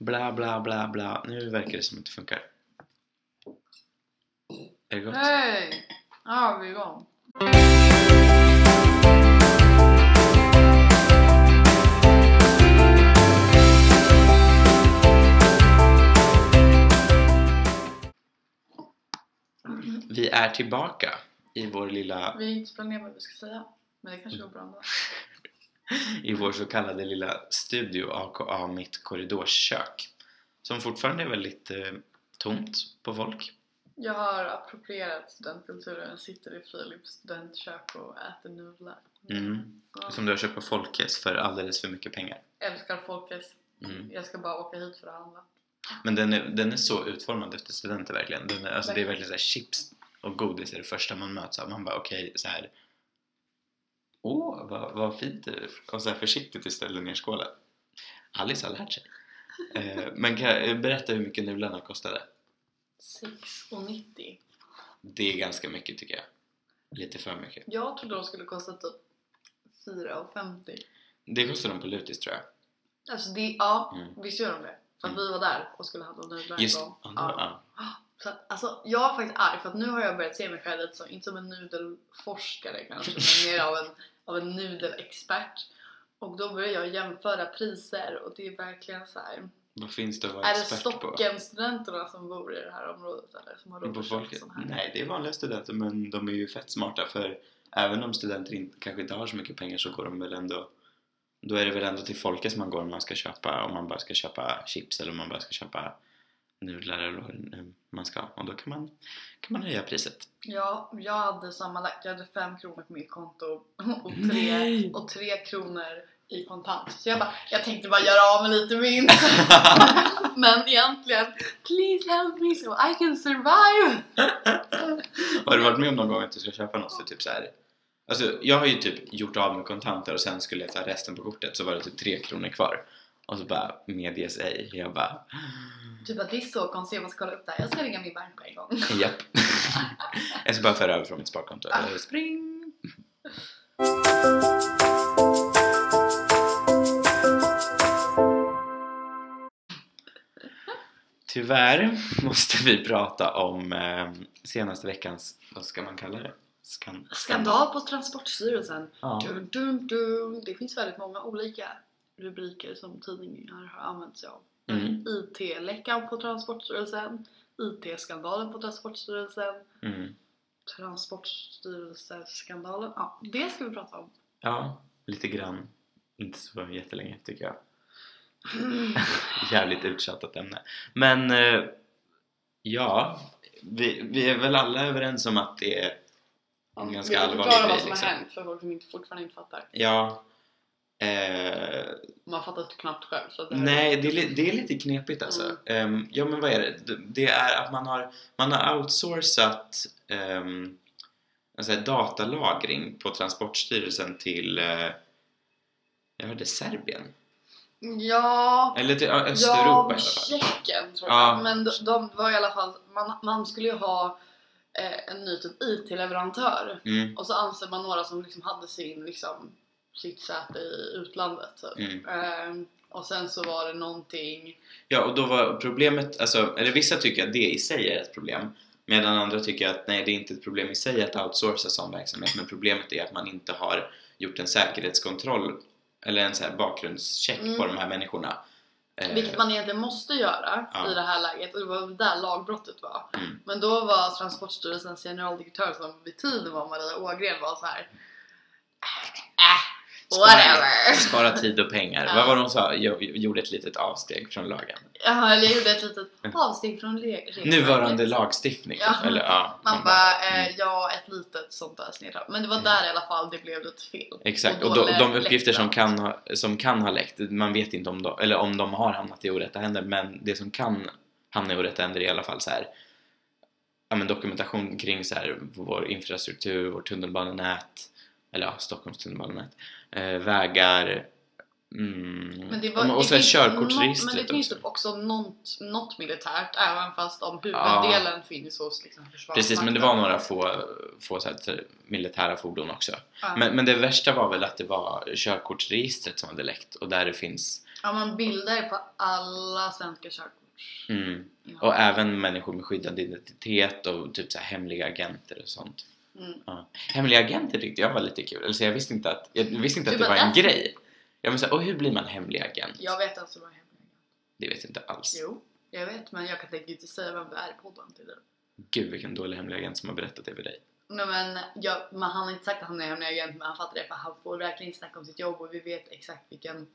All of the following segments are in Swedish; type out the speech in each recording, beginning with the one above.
Bla bla bla bla. Nu verkar det som att det funkar. Är det gott? Hej! Ja, vi är igång. Vi är tillbaka i vår lilla, Vi har inte planerat vad vi ska säga. Men det kanske går bra ändå. i vår så kallade lilla studio aka mitt korridorskök. Som fortfarande är väldigt eh, tomt på folk. Jag har approprierat studentkulturen. Sitter i Philips studentkök och äter nudlar. Mm. Ja. Som du har köpt på Folkets för alldeles för mycket pengar. Älskar Folkets. Mm. Jag ska bara åka hit för att handla. Men den är, den är så utformad efter studenter verkligen. Den är, alltså det är verkligen så här chips och godis är det första man möts av. Man bara okej så här. Åh, vad, vad fint du Och så här försiktigt du ställer ner skålen. Alice har lärt sig. Eh, men kan jag berätta hur mycket nudlarna kostade? 6,90. Det är ganska mycket tycker jag. Lite för mycket. Jag trodde de skulle kosta typ 4,50. Det kostar de på Lutis tror jag. Alltså det, ja, Mm. visst gör de det? För att Mm. vi var där och skulle handla nudlar en Just gång. ja, ja. Så att, alltså, jag är faktiskt arg för att nu har jag börjat se mig själv lite som, inte som en nudelforskare kanske, men mer av en, av en nudelexpert. Och då börjar jag jämföra priser och det är verkligen så här. Vad finns det att vara Är det expert på? Stockholmsstudenterna som bor i det här området eller som har råd att köpa folket? sån här? Nej, det är vanliga studenter men de är ju fett smarta för även om studenter inte, kanske inte har så mycket pengar så går de väl ändå då är det väl ändå till folket som man går om man ska köpa om man bara ska köpa chips eller om man bara ska köpa nudlar eller vad det nu man ska och då kan man, kan man höja priset. Ja, jag hade sammanlagt, jag hade fem kronor på mitt konto och Nej. tre, och tre kronor i kontant. Så jag bara, jag tänkte bara göra av med lite mynt. Men egentligen, please help me so I can survive! har du varit med om någon gång att du ska köpa något för typ så här Alltså jag har ju typ gjort av med kontanter och sen skulle jag ta resten på kortet så var det typ tre kronor kvar och så bara medges ej. Jag bara Typ att det är så konstigt, jag måste kolla upp det här. Jag ska ringa min bank på en gång. Japp. jag ska bara föra över från mitt sparkonto. Ah. Spring! Tyvärr måste vi prata om eh, senaste veckans, vad ska man kalla det? Skan- Skandal på Transportstyrelsen. Ja. Dun, dun, dun. Det finns väldigt många olika rubriker som tidningar har använt sig av. Mm. IT-läckan på Transportstyrelsen, IT-skandalen på Transportstyrelsen, Mm. Transportstyrelseskandalen. Ja, det ska vi prata om. ja, lite grann. Inte så jättelänge tycker jag. Jävligt uttjatat ämne. Men eh, ja, vi, vi är väl alla överens om att det är en ganska vi allvarlig förklarar vad grej. som Liksom. har hänt för folk som inte, fortfarande inte fattar. Ja. Eh, Man fattar knappt själv. Så det nej, det är, det är lite knepigt alltså. Mm. Ehm, ja, men vad är det? Det- är att man har, man har outsourcat um, alltså, datalagring på Transportstyrelsen till eh, jag hörde Serbien? Ja, Eller till Östeuropa ja. Tjeckien tror Ja. jag. Men de, de var i alla fall, man, man skulle ju ha eh, en ny typ IT-leverantör. Mm, Och så anser man några som liksom hade sin, liksom, sitt säte i utlandet. Typ. mm. Ehm, och sen så var det någonting... Ja, och då var problemet, alltså, eller vissa tycker att det i sig är ett problem medan andra tycker att nej, det är inte ett problem i sig att outsourca sån verksamhet men problemet är att man inte har gjort en säkerhetskontroll eller en så här bakgrundscheck Mm. på de här människorna. Eh, Vilket man egentligen måste göra Ja. i det här läget och det var där lagbrottet var. Mm. Men då var Transportstyrelsens generaldirektör som vid tiden var Maria Ågren var så här. Äh, whatever! Spara tid och pengar. Ja. Vad var det hon sa? Jag gjorde ett litet avsteg från lagen. Ja, eller jag gjorde ett litet avsteg från le- regelverket. Nuvarande lagstiftning. Ja. typ. Eller, ja, Man bara, mm. eh, ja ett litet sånt där sneddrag. Men det var Mm. där i alla fall det blev ett fel. Exakt, Och och, då de, uppgifter som kan, ha, som kan ha läckt, man vet inte om de, eller om de har hamnat i orätta händer men det som kan hamna i orätta händer är i alla fall så här, ja, men dokumentation kring så här, vår infrastruktur, vårt tunnelbanenät eller ja, Stockholms tunnelbanenät eh, vägar mm, Men det var, och så något- körkortsregistret Men det finns också. typ också något, något militärt även fast om huvuddelen finns hos liksom, Precis, men det var några få, få så här, militära fordon också. Ja. Men, men det värsta var väl att det var körkortsregistret som hade läckt och där det finns Ja, man bildar på alla svenska körkort. Mm. Ja. Och även människor med skyddad identitet och typ så hemliga agenter och sånt. Mm. Ja. Hemliga agenter tyckte jag var lite kul. Alltså jag visste inte att, jag visste inte Du att det var en "That's- grej. Jag men så här, och hur blir man hemlig agent? Jag vet alltså vad hemliga Det vet jag inte alls. Jo, jag vet men jag kan tänka inte säga vem det är i podden till dig. Gud vilken dålig hemlig agent som har berättat det för dig. Nej men, jag, men han har inte sagt att han är hemlig agent men han fattar det för han får verkligen snacka om sitt jobb och vi vet exakt vilken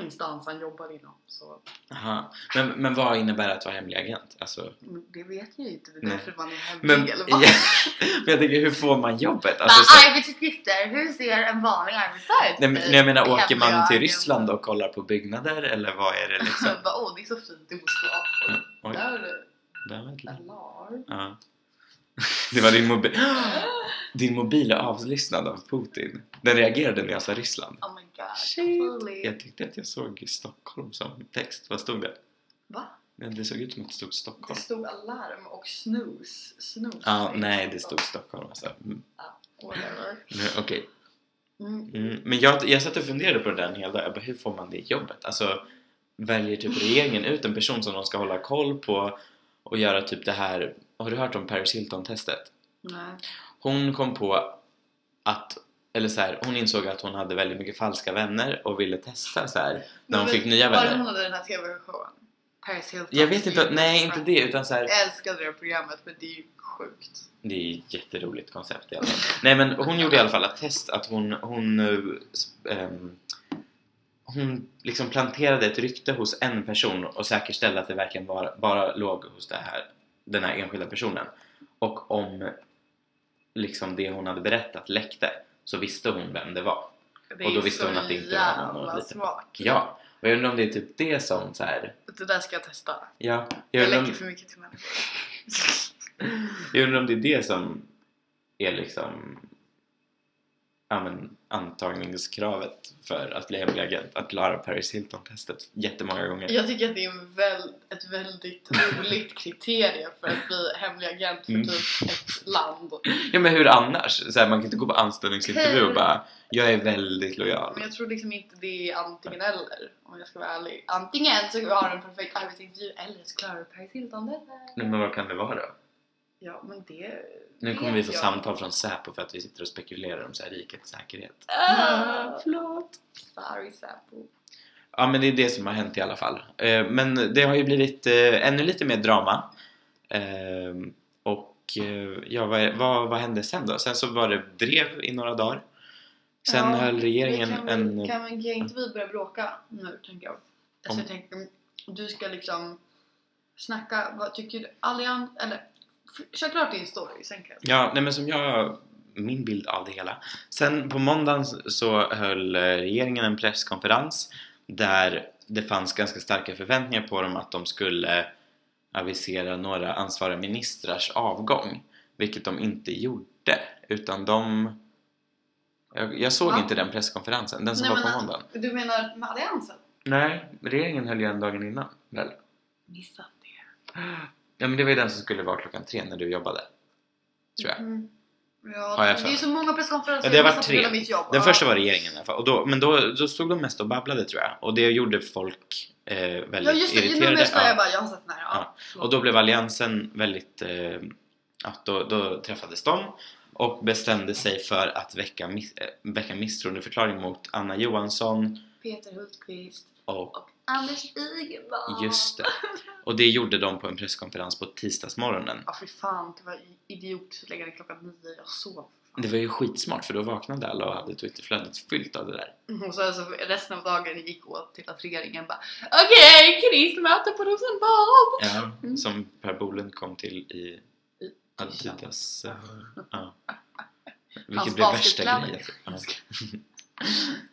instans han jobbar inom. Så Aha. Men, men vad innebär att vara hemlig agent? Alltså, det vet jag ju inte, det är Nej. därför man är hemlig men, eller ja, vad? men jag tänker hur får man jobbet? Alltså, så, arbetsuppgifter, hur ser en vanlig arbetsdag ut? nej, men, jag menar åker man till. Ryssland och kollar på byggnader eller vad är det liksom? Åh, det är så fint i Moskva. Oj, Där är det där var ett alarm. Ja. Det var din mobil. Din mobil är avlyssnad av Putin. Den reagerade när jag sa Ryssland. Oh my god, Shit. Jag tyckte att jag såg Stockholm som text. Vad stod det? Va? Men Det såg ut som att det stod Det Stockholm. stod alarm och snooze. snooze Ja, nej det stod Stockholm alltså. Mm. Whatever. Okej. Mm. Mm. Men jag, jag satt och funderade på det där en hel dag. Jag bara, hur får man det jobbet? Alltså, väljer typ regeringen ut en person som de ska hålla koll på och göra typ det här. Har du hört om Paris Hilton-testet? Nej. Hon kom på att, eller så här, hon insåg att hon hade väldigt mycket falska vänner och ville testa så här när hon fick nya Var det vänner. hon hade den här tv-showen? Paris Hilton. Jag vet inte, nej inte det utan så här, Jag älskade det programmet men det är ju sjukt. Det är ett jätteroligt koncept i alla fall. Nej men hon gjorde i alla fall ett test att hon, hon, ehm, hon liksom planterade ett rykte hos en person och säkerställde att det verkligen bara, bara låg hos det här, den här enskilda personen. Och om liksom det hon hade berättat läckte så visste hon vem det var. Det Och då visste hon att det inte var någon liten- smart. Ja, och jag undrar om det är typ det som så här. Det där ska jag testa. Ja, jag Jag läcker om, för mycket till människor. jag undrar om det är det som är liksom ja, men, antagningskravet för att bli hemlig agent. Att klara Paris Hilton-testet jättemånga gånger. Jag tycker att det är en väl, ett väldigt roligt kriterie för att bli hemlig agent för Mm. typ ett land. Ja men hur annars? Så här, man kan inte gå på anställningsintervju och bara Jag är väldigt lojal. Men jag tror liksom inte det är antingen eller om jag ska vara ärlig. Antingen så har du en perfekt arbetsintervju eller så klarar du Paris Hilton det. Nej, men vad kan det vara då? Ja men det Nu kommer vi få jag. samtal från Säpo för att vi sitter och spekulerar om så här, rikets säkerhet. Ah, förlåt. sorry Säpo. Ja men det är det som har hänt i alla fall. Eh, Men det har ju blivit eh, ännu lite mer drama. Eh, Och ja, vad, vad, vad hände sen då? Sen så var det drev i några dagar. Sen Ja, höll regeringen vi kan, väl- en... Kan, kan inte vi börja bråka nu tänker jag? Alltså Om- jag tänker, du ska liksom snacka, vad tycker du? Allians, eller kör klart din story sen kan jag Ja, nej men som jag... Min bild av det hela. Sen på måndagen så höll eh, regeringen en presskonferens där det fanns ganska starka förväntningar på dem att de skulle avisera några ansvariga ministrars avgång. Vilket de inte gjorde. Utan de... Jag, jag såg Va? inte den presskonferensen, den som Nej, var på men- måndagen. Du menar med Alliansen? Nej, regeringen höll ju en dagen innan. Väl? Missat det. Ja men det var ju den som skulle vara klockan tre när du jobbade. Tror jag. Mm. Ja, Har jag det för är så många presskonferenser. Ja, det har varit tre. Mitt jobb. Den Ja. första var regeringen i alla fall. Och då, men då, då stod de mest och babblade tror jag. Och det gjorde folk eh, väldigt Ja just det, irriterade. mest Ja. jag bara, jag har sett den här. Ja. Och då blev alliansen väldigt... Eh, ja, då, då träffades de och bestämde sig för att väcka, miss, eh, väcka misstroendeförklaring mot Anna Johansson Peter Hultqvist och och Anders Ygeman. just det. Och det gjorde de på en presskonferens på tisdagsmorgonen. Ja fy fan, det var idiotiskt att lägga den klockan nio. Jag sov. Det var ju skitsmart för då vaknade alla och hade Twitterflödet fyllt av det där. Och så alltså, resten av dagen gick åt till att regeringen bara Okej, krismöte på Rosenbad! Ja, Mm. som Per Bolund kom till i Adidas. eh, Ja. Hans Vilket blev värsta grejen.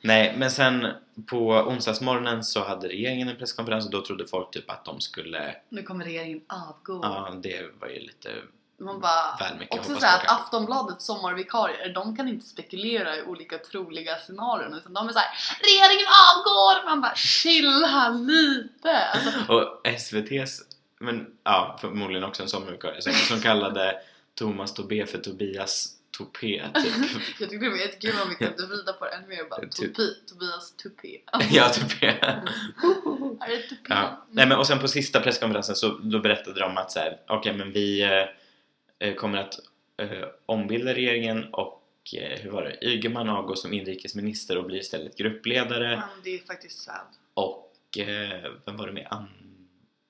Nej, men sen på onsdagsmorgonen så hade regeringen en presskonferens och då trodde folk typ att de skulle... Nu kommer regeringen avgå. Ja, det var ju lite Man bara, väl mycket också såhär att. Aftonbladets sommarvikarier, de kan inte spekulera i olika troliga scenarion utan de är såhär Regeringen avgår! Man bara chilla lite! Alltså, Och SVT's, men ja, förmodligen också en sommarvikarie, som, som kallade Thomas Tobé för Tobias tupé typ. Jag tyckte det var jättekul om vi kunde vrida på det ännu mer bara Typ. Topi, Tobias tupé. ja, tupé. Är det tupé? Ja. Nej, men, och sen på sista presskonferensen så då berättade de att så här, okej men vi eh, eh, kommer att eh, ombilda regeringen och eh, hur var det? Ygeman avgår som inrikesminister och blir istället gruppledare Ja, det är faktiskt sad. och eh, vem var det med?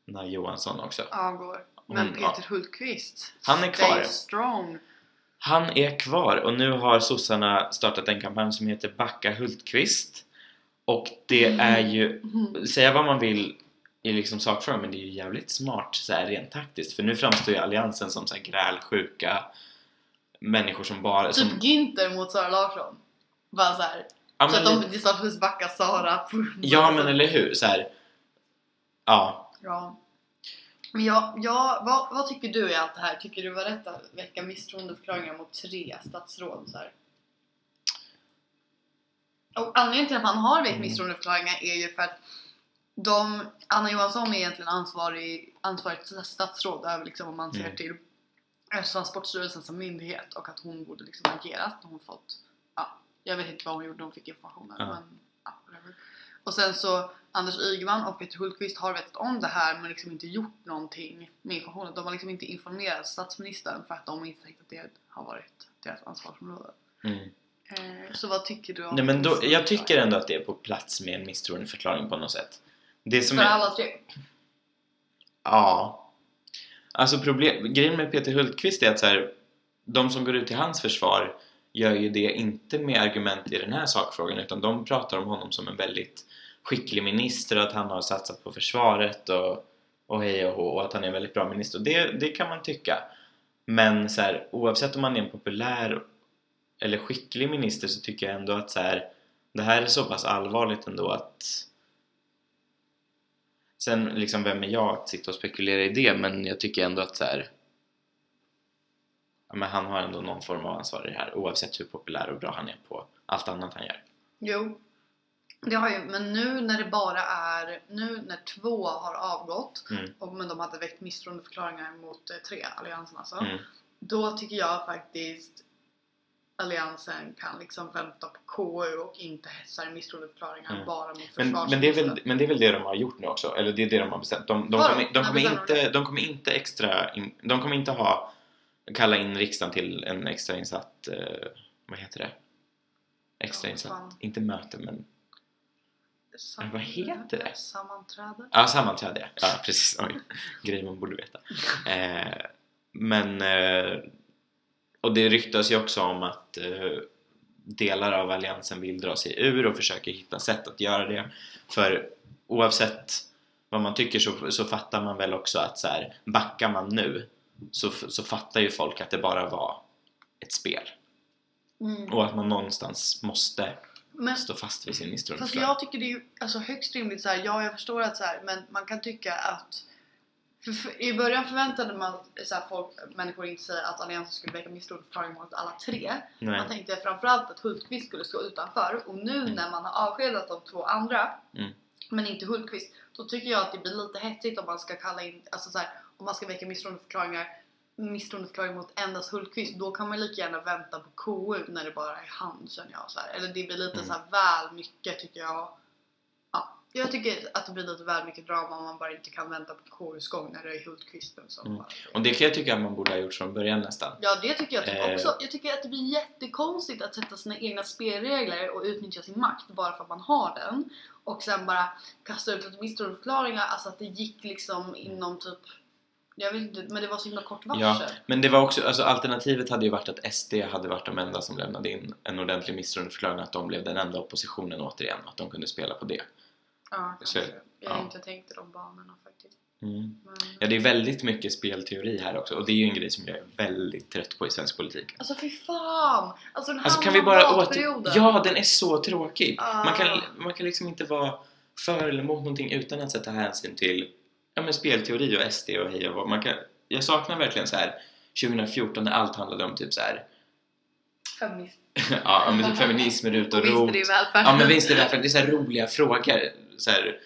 Anna Johansson också. Avgår. Men Peter. Hultqvist, Han är kvar. stay strong. Han är kvar och nu har sossarna startat en kampanj som heter Backa Hultqvist och det Mm. är ju Mhm. säga vad man vill i liksom sakfrågan men det är ju jävligt smart så här, rent taktiskt för nu framstår ju alliansen som så här grälsjuka människor som bara som, Typ Günther mot Sara Larsson. Bara såhär. ja, så men, att de istället backa Sara. ja men eller hur så här, ja Ja. Men jag, jag, vad, vad tycker du i allt det här? Tycker du var rätt att väcka misstroendeförklaringar mot tre statsråd? Så här? Och anledningen till att man har väckt Mm. misstroendeförklaringar är ju för att de, Anna Johansson är egentligen ansvarig, ansvarigt statsråd över liksom om man ser Mm. till Transportstyrelsen som myndighet och att hon borde liksom agerat. Hon fått, ja, jag vet inte vad hon gjorde när hon fick informationen Ja. men ja. Och sen så Anders Ygeman och Peter Hultqvist har vetat om det här men liksom inte gjort någonting med informationen. De har liksom inte informerat statsministern för att de inte tänkt att det har varit deras ansvarsområde. mm. Eh, så vad tycker du om Nej, men då, jag tycker ändå att det är på plats med en misstroendeförklaring på något sätt det som För är, alla tre? Ja. Alltså problem, grejen med Peter Hultqvist är att så här, de som går ut till hans försvar gör ju det inte med argument i den här sakfrågan utan de pratar om honom som en väldigt skicklig minister och att han har satsat på försvaret och, och hej och hå och att han är en väldigt bra minister. Och det, det kan man tycka. Men så här, oavsett om man är en populär eller skicklig minister så tycker jag ändå att så här, det här är så pass allvarligt ändå att Sen liksom, vem är jag att sitta och spekulera i det? Men jag tycker ändå att så här, men han har ändå någon form av ansvar i det här oavsett hur populär och bra han är på allt annat han gör. Jo. Det har ju, men nu när det bara är, nu när två har avgått Mm. och, men de hade väckt misstroendeförklaringar mot eh, tre, alliansen alltså. Mm. Då tycker jag faktiskt Alliansen kan liksom vänta på KU och inte hetsa misstroendeförklaringar Mm. bara mot Men, men, det är väl, men det är väl det de har gjort nu också? Eller det är det de har bestämt? De, de, kommer, de, kommer, inte, de kommer inte extra in, De kommer inte ha kalla in riksdagen till en extrainsatt eh, vad heter det? Extrainsatt, fan. inte möte men Sam- vad heter det? Sammanträde? Ja, sammanträde. Ja, precis. Oj. Grej man borde veta. Eh, men... Eh, och det ryktas ju också om att eh, delar av alliansen vill dra sig ur och försöker hitta sätt att göra det. För oavsett vad man tycker så, så fattar man väl också att så här, backar man nu så, så fattar ju folk att det bara var ett spel. Mm. Och att man någonstans måste Men stå fast vid sin Fast misstroendeförklaring. jag tycker det är ju alltså högst rimligt så här. ja jag förstår att så här, men man kan tycka att för, för, I början förväntade man så här, folk, människor inte säga att Alliansen skulle väcka misstroendeförklaring mot alla tre. Nej. Man tänkte framförallt att Hultqvist skulle stå utanför och nu Mm. när man har avskedat de två andra Mm. men inte Hultqvist då tycker jag att det blir lite hetsigt om man ska kalla in, alltså så här, om man ska väcka misstroendeförklaringar misstroendeförklaring mot endast Hultqvist då kan man lika gärna vänta på KU när det bara är han känner jag så här. eller det blir lite Mm. så här väl mycket tycker jag ja, jag tycker att det blir lite väl mycket drama om man bara inte kan vänta på KUs gång när det är Hultqvisten som Mm. bara Och det kan jag tycka att man borde ha gjort från början nästan. Ja det tycker jag typ Eh. också. Jag tycker att det blir jättekonstigt att sätta sina egna spelregler och utnyttja sin makt bara för att man har den. Och sen bara kasta ut lite misstroendeförklaringar, alltså att det gick liksom inom typ jag inte, men det var så himla kort varsel. Ja, men det var också, alltså alternativet hade ju varit att SD hade varit de enda som lämnade in en ordentlig misstroendeförklaring att de blev den enda oppositionen återigen att de kunde spela på det. Ja, Så-. Jag har ja. inte tänkt i de banorna faktiskt. Mm. Men... Ja, det är väldigt mycket spelteori här också och det är ju en grej som jag är väldigt trött på i svensk politik. Alltså fy fan! Alltså den här Alltså kan vi bara åter... Ja, den är så tråkig! Ah. Man, kan, man kan liksom inte vara för eller emot någonting utan att sätta hänsyn till ja, men spelteori och SD och hej och hå. man kan Jag saknar verkligen så här 2014 när allt handlade om typ så här Feminism. ja, men typ feminism, RUT och ROT vinster i välfärden. Ja men vinst i välfärden, det är så här roliga frågor. Så här,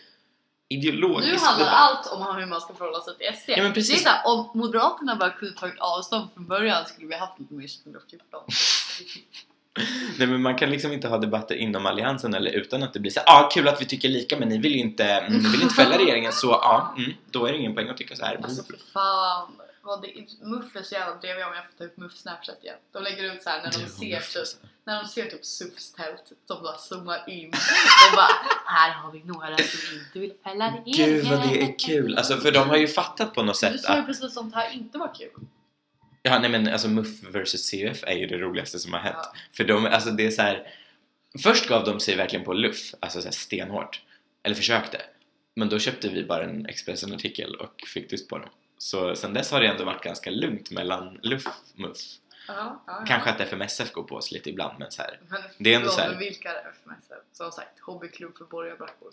ideologisk Nu handlar allt om hur man ska förhålla sig till SD. Ja, men precis. Det är såhär, om Moderaterna bara kunde tagit avstånd från början skulle vi haft lite mer 2014. Nej men man kan liksom inte ha debatter inom alliansen eller utan att det blir så ja ah, kul att vi tycker lika men ni vill ju inte, mm, ni vill inte fälla regeringen så ja, mm, då är det ingen poäng att tycka så här. Alltså för fan. Vad det, Muff är så jävla dreviga om jag får ta upp Muff Snapchat igen. De lägger ut såhär när de Du, ser typ när de ser typ SUFs tält, de bara zoomar in och bara här har vi några som inte vill fälla regeringen. Gud vad det är kul! Alltså för de har ju fattat på något Du sätt sa ju att precis som det här inte var kul. Ja nej men alltså MUF vs CUF är ju det roligaste som har hänt. Ja. För de, alltså det är så här. Först gav de sig verkligen på luff, alltså så här stenhårt. Eller försökte. Men då köpte vi bara en Expressen-artikel och fick tyst på dem. Så sen dess har det ändå varit ganska lugnt mellan luff och MUF. Ja, ja, Kanske att FMSF går på oss lite ibland men så här. Men Det är ändå så här- vilka är FMS? Som sagt, hobbyklubb för borgarbrackor.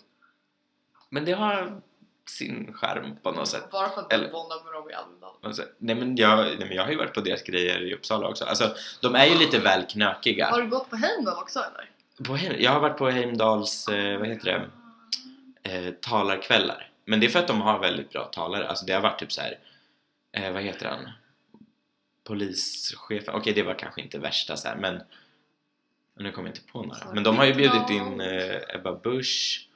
Men det har sin charm på något sätt. Bara för att Eller- du bondar med dem i Almedalen. Nej men, jag, nej men jag har ju varit på deras grejer i Uppsala också. Alltså de är ju lite väl knökiga. Har du gått på Heimdal också eller? På Heim, jag har varit på Heimdals, eh, vad heter det, eh, talarkvällar. Men det är för att de har väldigt bra talare. Alltså det har varit typ så här, eh, vad heter han? Polischefen. Okej, det var kanske inte värsta så här, men nu kommer jag inte på några. Men de har ju bjudit in eh, Ebba Busch.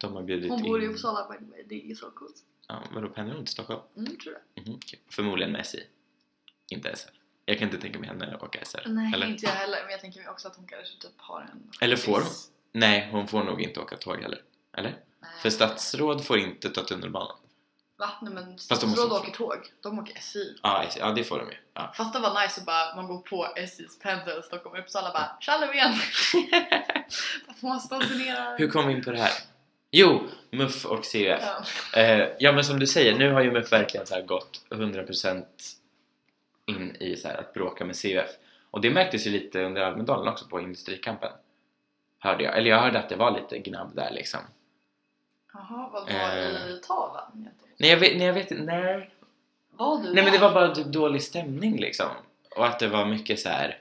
De har bjudit Hon bor i. Uppsala by the way, det är så coolt. Ja, vadå, pendlar hon till Stockholm? Mm, tror jag. Mhm, okej. Förmodligen med SJ. Inte SL. Jag kan inte tänka mig henne åka SL. Nej, Eller? inte jag heller. Men jag tänker mig också att hon kanske typ har en... Eller får hon? Nej, hon får nog inte åka tåg heller. Eller? Nej. För statsråd får inte ta tunnelbanan. Va? Nej men Fast de måste- statsråd åker tåg. De åker SJ. Ja, SJ. ja det får de ju. Ja. Fatta vad nice att bara man går på SJs pendel Stockholm Uppsala bara Tja Löfven! Man stationera. Hur kom vi in på det här? Jo, MUF och CUF. Ja. Eh, ja men som du säger, nu har ju MUF verkligen så gått 100% in i så att bråka med CUF. Och det märktes ju lite under Almedalen också på Industrikampen. Hörde jag. Eller jag hörde att det var lite gnabb där liksom. Jaha, vad var Eh. i talen? Nej jag vet, nej, jag vet nej. Var du Nej men det där? var bara dålig stämning liksom. Och att det var mycket så här.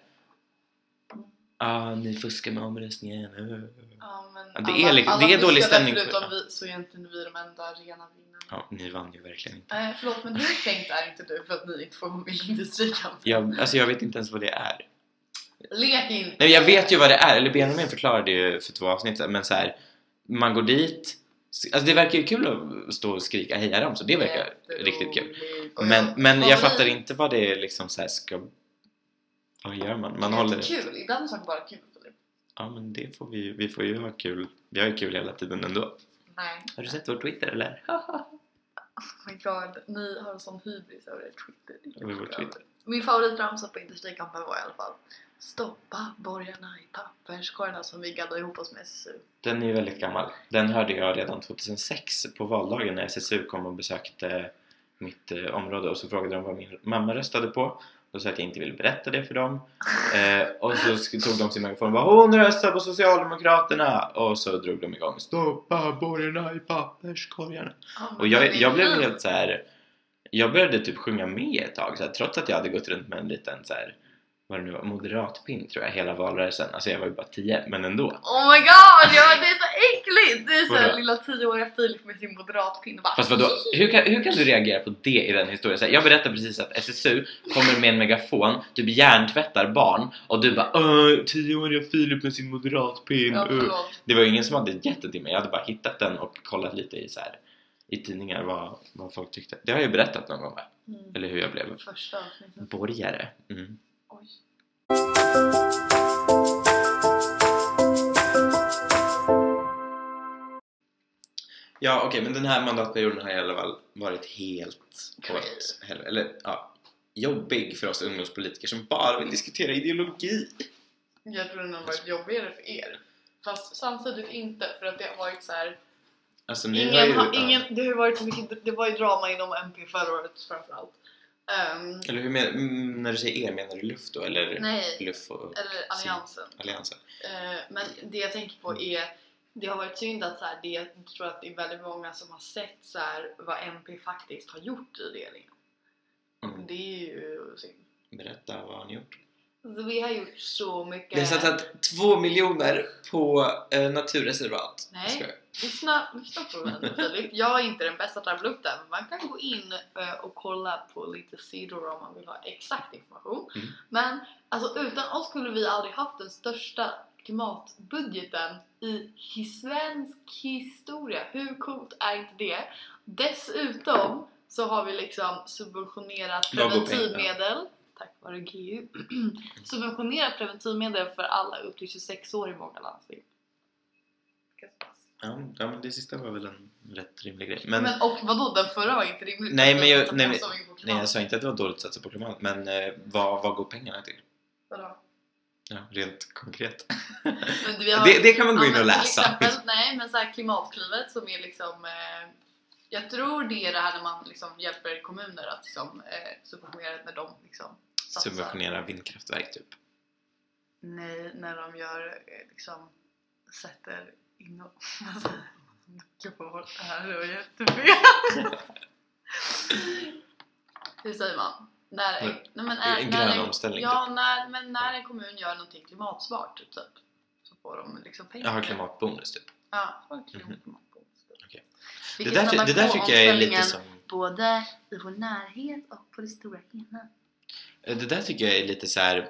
Ah, ni fuskar med omröstningen. uh." Ja, men Ja, det alla- är li- alla det är dålig stämning för- Förutom vi så är inte vi de enda rena vinnarna. Ja, ni vann ju verkligen inte. Nej förlåt men hur tänkt är inte du för att ni inte får vara med i Industrikampen? Jag, alltså jag vet inte ens vad det är. Lek inte! Nej, jag vet ju vad det är, eller Benjamin förklarade ju för två avsnitt men så här, man går dit Alltså det verkar ju kul att stå och skrika heja dem, så det verkar riktigt kul. Men, men jag fattar inte vad det är liksom så ska... Vad gör man? Man det är håller... kul, ibland är saker bara kul Filip. Ja men det får vi vi får ju ha kul. Vi har ju kul hela tiden ändå. Nej. Har du sett vår Twitter eller? Oh my god, ni har en sån hybris över er Twitter. Över vår. Twitter. Min favoritramsa på Industrikampen var i alla fall Stoppa borgarna i papperskorgarna som vi gaddade ihop oss med SSU. Den är ju väldigt gammal. Den hörde jag redan 2006 på valdagen när SSU kom och besökte mitt eh, område och så frågade de vad min mamma röstade på. Då sa jag att jag inte ville berätta det för dem. Eh, och så tog de sin megafon och bara Hon röstar på Socialdemokraterna! Och så drog de igång Stoppa borgarna i papperskorgarna. Men Och jag, jag blev helt så här. Jag började typ sjunga med ett tag så här, trots att jag hade gått runt med en liten så här, vad det nu var, moderatpin tror jag hela valrörelsen. Alltså jag var ju bara 10 men ändå. Oh my god, ja, det är så äckligt! Det är såhär lilla tioåriga Filip med sin moderatpinne bara Fast vadå, hur kan, hur kan du reagera på det i den historien? Så här, jag berättar precis att SSU kommer med en megafon, typ hjärntvättar barn och du bara "Åh, 10-åriga Filip med sin moderatpin. Ja, uh." Det var ju ingen som hade gett det till mig, jag hade bara hittat den och kollat lite i så här, i tidningar vad, vad folk tyckte. Det har jag ju berättat någon gång va? Mm. Eller hur jag blev Första borgare. Mm. Ja okej, men den här mandatperioden har i alla fall varit helt åt helvete. Eller ja, jobbig för oss ungdomspolitiker som bara vill diskutera ideologi. Jag tror den har varit jobbigare för er. Fast samtidigt inte för att det har varit så här. Alltså ni har Ingen, ju... ja. ingen, det har varit så mycket, det var ju drama inom MP förra året framförallt. Um, Eller hur men, mm, när du säger er, menar du luft då? Eller nej, luft och eller alliansen. alliansen? Eh, men det jag tänker på är det har varit synd att så här, det, jag tror att det är väldigt många som har sett så här, vad MP faktiskt har gjort i regeringen. Mm. Det är ju synd. Berätta, vad har ni gjort? Så vi har gjort så mycket. Vi har satsat två miljoner på eh, naturreservat. Nej. Lyssna, lyssna på mig Filip. Jag är inte den bästa tabellukten. Man kan gå in eh, och kolla på lite sidor om man vill ha exakt information. Mm. Men alltså utan oss skulle vi aldrig haft den största klimatbudgeten i svensk historia. Hur coolt är inte det? Dessutom så har vi liksom subventionerat preventivmedel tack vare GU subventionerat preventivmedel för alla upp till 26 år i många landsting. Ja, ja, men det sista var väl en rätt rimlig grej. Men, Men, och vadå, den förra var inte rimlig? Nej, men jag- nej, nej, jag sa inte att det var dåligt att satsa på klimat, men eh, vad, vad går pengarna till? Vadå? Ja, rent konkret. Har- Det, det kan man gå in och läsa. Exempel, nej, men så här klimatklivet som är liksom... Eh, jag tror det är det här när man liksom hjälper kommuner att liksom, eh, subventionera när de liksom satsar. Subventionera vindkraftverk typ. Nej, när de gör eh, liksom sätter in och... Gud vad det här var jättefel! Hur säger man? När, Men, nej, men en är, grön när en, omställning, Ja, när, men när en kommun gör någonting klimatsmart typ, så får de liksom pengar. Jag har klimatbonus typ. Ja, en klimatbonus. Okej. Vi Det kan där, det där på tycker jag är lite omställningen som... Både i vår närhet och på det stora hela. Eh, Det där tycker jag är lite så här.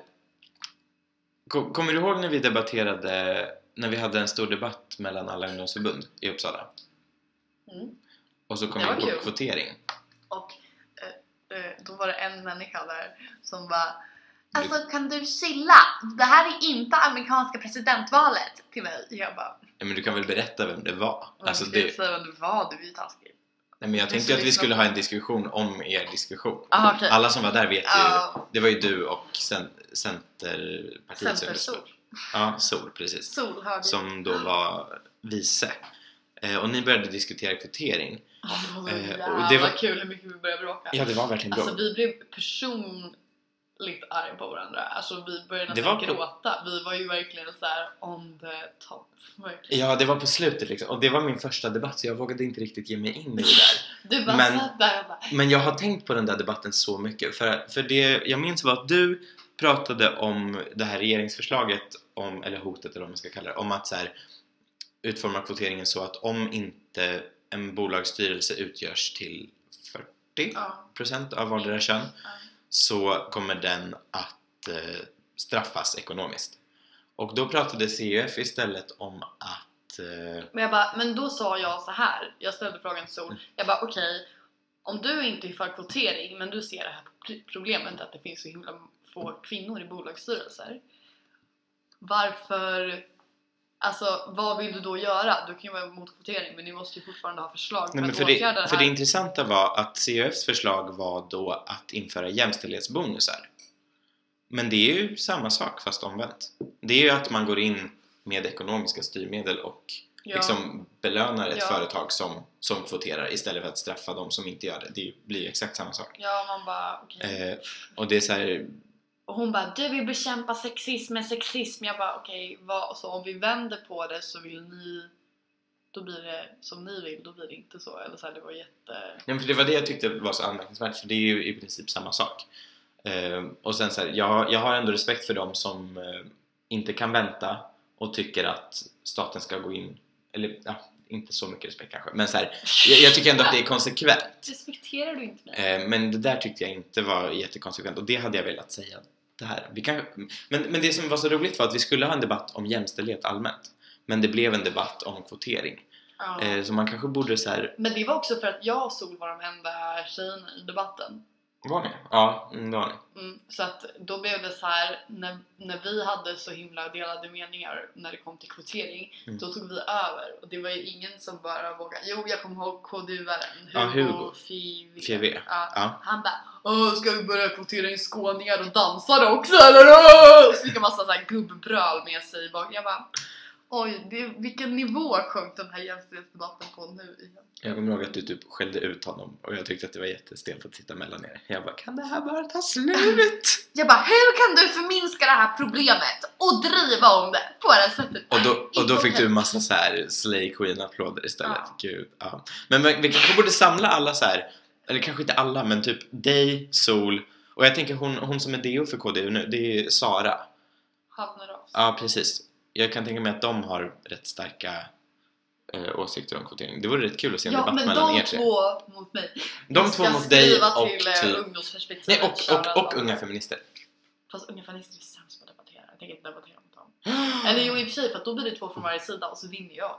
Kom- Kommer du ihåg när vi debatterade, när vi hade en stor debatt mellan alla ungdomsförbund i Uppsala? Mm. Och så kom Det vi in på kul. kvotering. Och eh, eh, då var det en människa där som bara Alltså kan du chilla? Det här är inte amerikanska presidentvalet till mig. Jag bara Ja, men du kan väl berätta vem det var? Alltså "Men du det, säger vem det var, du är ju taskig. Nej, men jag tänkte att vi liksom- skulle ha en diskussion om er diskussion. Aha, okej. Alla som var där vet ju, Ja, det var ju du och cen, Centerpartiets ungdomsförbund. Ja, Sol precis. Sol Som då var vice. Eh, och ni började diskutera kvotering. Ja, det var så Eh, jävla det var- kul hur mycket vi började bråka. Ja, det var verkligen bra. Alltså vi blev personligt arga på varandra. Alltså vi började nästan på- gråta. Vi var ju verkligen så här on the top. Verkligen. Ja, det var på slutet liksom. Och det var min första debatt så jag vågade inte riktigt ge mig in i det där. Du bara Men- satt där och bara Men jag har tänkt på den där debatten så mycket. För, för det jag minns var att du pratade om det här regeringsförslaget, om, eller hotet eller vad man ska kalla det, om att så här, utforma kvoteringen så att om inte en bolagsstyrelse utgörs till 40% ja. av vardera kön Ja så kommer den att eh, straffas ekonomiskt. Och då pratade CUF istället om att eh, Men jag bara, men då sa jag så här. Jag ställde frågan till Sol. Jag bara okej, om du inte är för kvotering men du ser det här problemet att det finns så himla få kvinnor i bolagsstyrelser. Varför, alltså vad vill du då göra? Du kan ju vara emot kvotering men ni måste ju fortfarande ha förslag för Nej, att för, åtgärda det, det för här. det intressanta var att CUFs förslag var då att införa jämställdhetsbonusar. Men det är ju samma sak fast omvänt. Det är ju att man går in med ekonomiska styrmedel och ja. liksom belönar ett Ja. företag som, som kvoterar istället för att straffa de som inte gör det. Det blir ju exakt samma sak. ja, man bara okej. Eh, och det är så här, Och hon bara du vill bekämpa sexism med sexism. Jag bara okej, vad, så om vi vänder på det så vill ni då blir det som ni vill, då blir det inte så. Eller så här, det var jätte... Ja, för det var det jag tyckte var så anmärkningsvärt, för det är ju i princip samma sak. Eh, och sen så här, jag, jag har ändå respekt för dem som eh, inte kan vänta och tycker att staten ska gå in, eller ja, inte så mycket respekt kanske, men så här, jag, jag tycker ändå att det är konsekvent. Respekterar du inte mig? Eh, men det där tyckte jag inte var jättekonsekvent och det hade jag velat säga där. Vi kan, men, men det som var så roligt var att vi skulle ha en debatt om jämställdhet allmänt. Men det blev en debatt om kvotering. Ja. Eh, så man kanske borde så här, Men det var också för att jag och Sol var de enda tjejerna i debatten. Var ni? Ja, det var ni. Mm, så att då blev det så här när, när vi hade så himla delade meningar när det kom till kvotering, Mm. då tog vi över och det var ju ingen som bara vågade. Jo, jag kommer ihåg KDU-aren, Ja, Hugo. Five. Five, Ja. ja. Han bara Åh, ska vi börja kvotera in skåningar och dansare också eller? Så fick han massa så här gubbbröl med sig bak. Jag bara Oj, det, vilken nivå sjönk den här jämställdhetsdebatten på nu igen? Jag kommer ihåg att du typ skällde ut honom och jag tyckte att det var jättestelt att sitta mellan er. Jag bara, kan det här bara ta slut? Jag bara, hur kan du förminska det här problemet och driva om det på det här sättet? Och då, och då fick du massa så här Slay Queen applåder istället. Ja. Gud, ja. Men vi vi kanske borde samla alla så här, eller kanske inte alla men typ dig, Sol Och jag tänker hon, hon som är DO för KDU nu, det är Sara. Havnerås. Ja, precis. Jag kan tänka mig att de har rätt starka eh, åsikter om kvotering. Det vore rätt kul att se en Ja, debatt men mellan de er tre. två mot mig. De två mot dig och till eh, typ... Nej, och, och, och dem. unga feminister. Fast unga feminister är sämst på att debattera. Jag tänker inte debattera mot dem. Eller jo i och för sig för att då blir det två från varje sida och så vinner jag.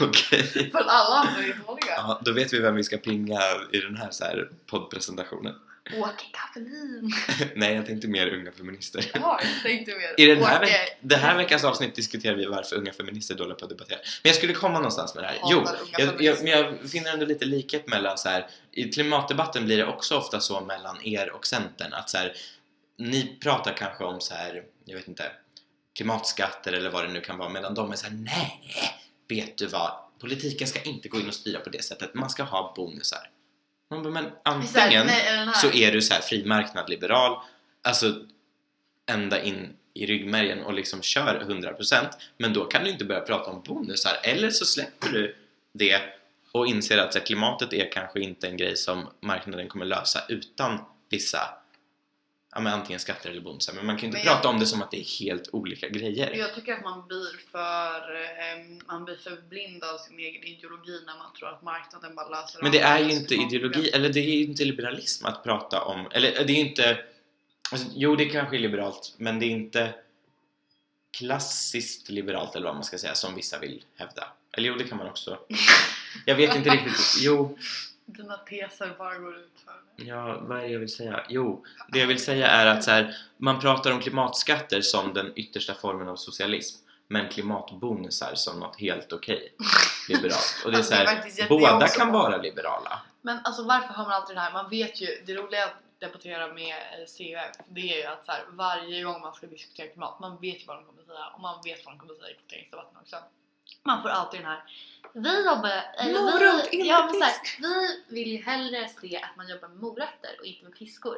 Okej. För alla andra är dåliga. Ja, då vet vi vem vi ska pinga i den här, så här poddpresentationen. Åke Kavelin. Nej, jag tänkte mer unga feminister. Jaha, jag tänkte mer. I den här, veck- det här veckans avsnitt diskuterar vi varför unga feminister är dåliga på att debattera. Men jag skulle komma någonstans med det här. Jo, jag, jag, men jag finner ändå lite likhet mellan så här, i klimatdebatten blir det också ofta så mellan er och Centern att så här, ni pratar kanske om så här, jag vet inte, klimatskatter eller vad det nu kan vara medan de är så här, nej, vet du vad, politiken ska inte gå in och styra på det sättet, man ska ha bonusar. Man bara, men Så här, antingen nej, så är du så här fri marknad-liberal, alltså ända in i ryggmärgen och liksom kör 100% men då kan du inte börja prata om bonusar. Eller så släpper du det och inser att klimatet är kanske inte en grej som marknaden kommer lösa utan vissa ja, men antingen skatter eller bonusar men man kan ju inte Men jag- prata om det som att det är helt olika grejer. Jag tycker att man blir för man blir för blind av sin egen ideologi när man tror att marknaden bara löser Men det är ju inte ideologi, eller det är ju inte liberalism att prata om, eller det är ju inte alltså, Jo, det kanske är liberalt, men det är inte klassiskt liberalt eller vad man ska säga som vissa vill hävda. Eller jo, det kan man också. Jag vet inte riktigt. Jo, Dina teser bara går ut för ja, vad är det jag vill säga? Jo, det jag vill säga är att så här, man pratar om klimatskatter som den yttersta formen av socialism men klimatbonusar som något helt okej liberalt. Och det är Alltså, så det är här, faktiskt jätte- båda kan på- vara liberala. Men alltså varför har man alltid det här? Man vet ju, det roliga att debattera med CUF det är ju att så här, varje gång man ska diskutera klimat, man vet ju vad de kommer säga och man vet vad de kommer säga i kvoteringsdebatten också. Man får alltid den här vi jobbar, eller Morot, vi, inte ja, men så här, vi vill ju hellre se att man jobbar med morötter och inte med piskor.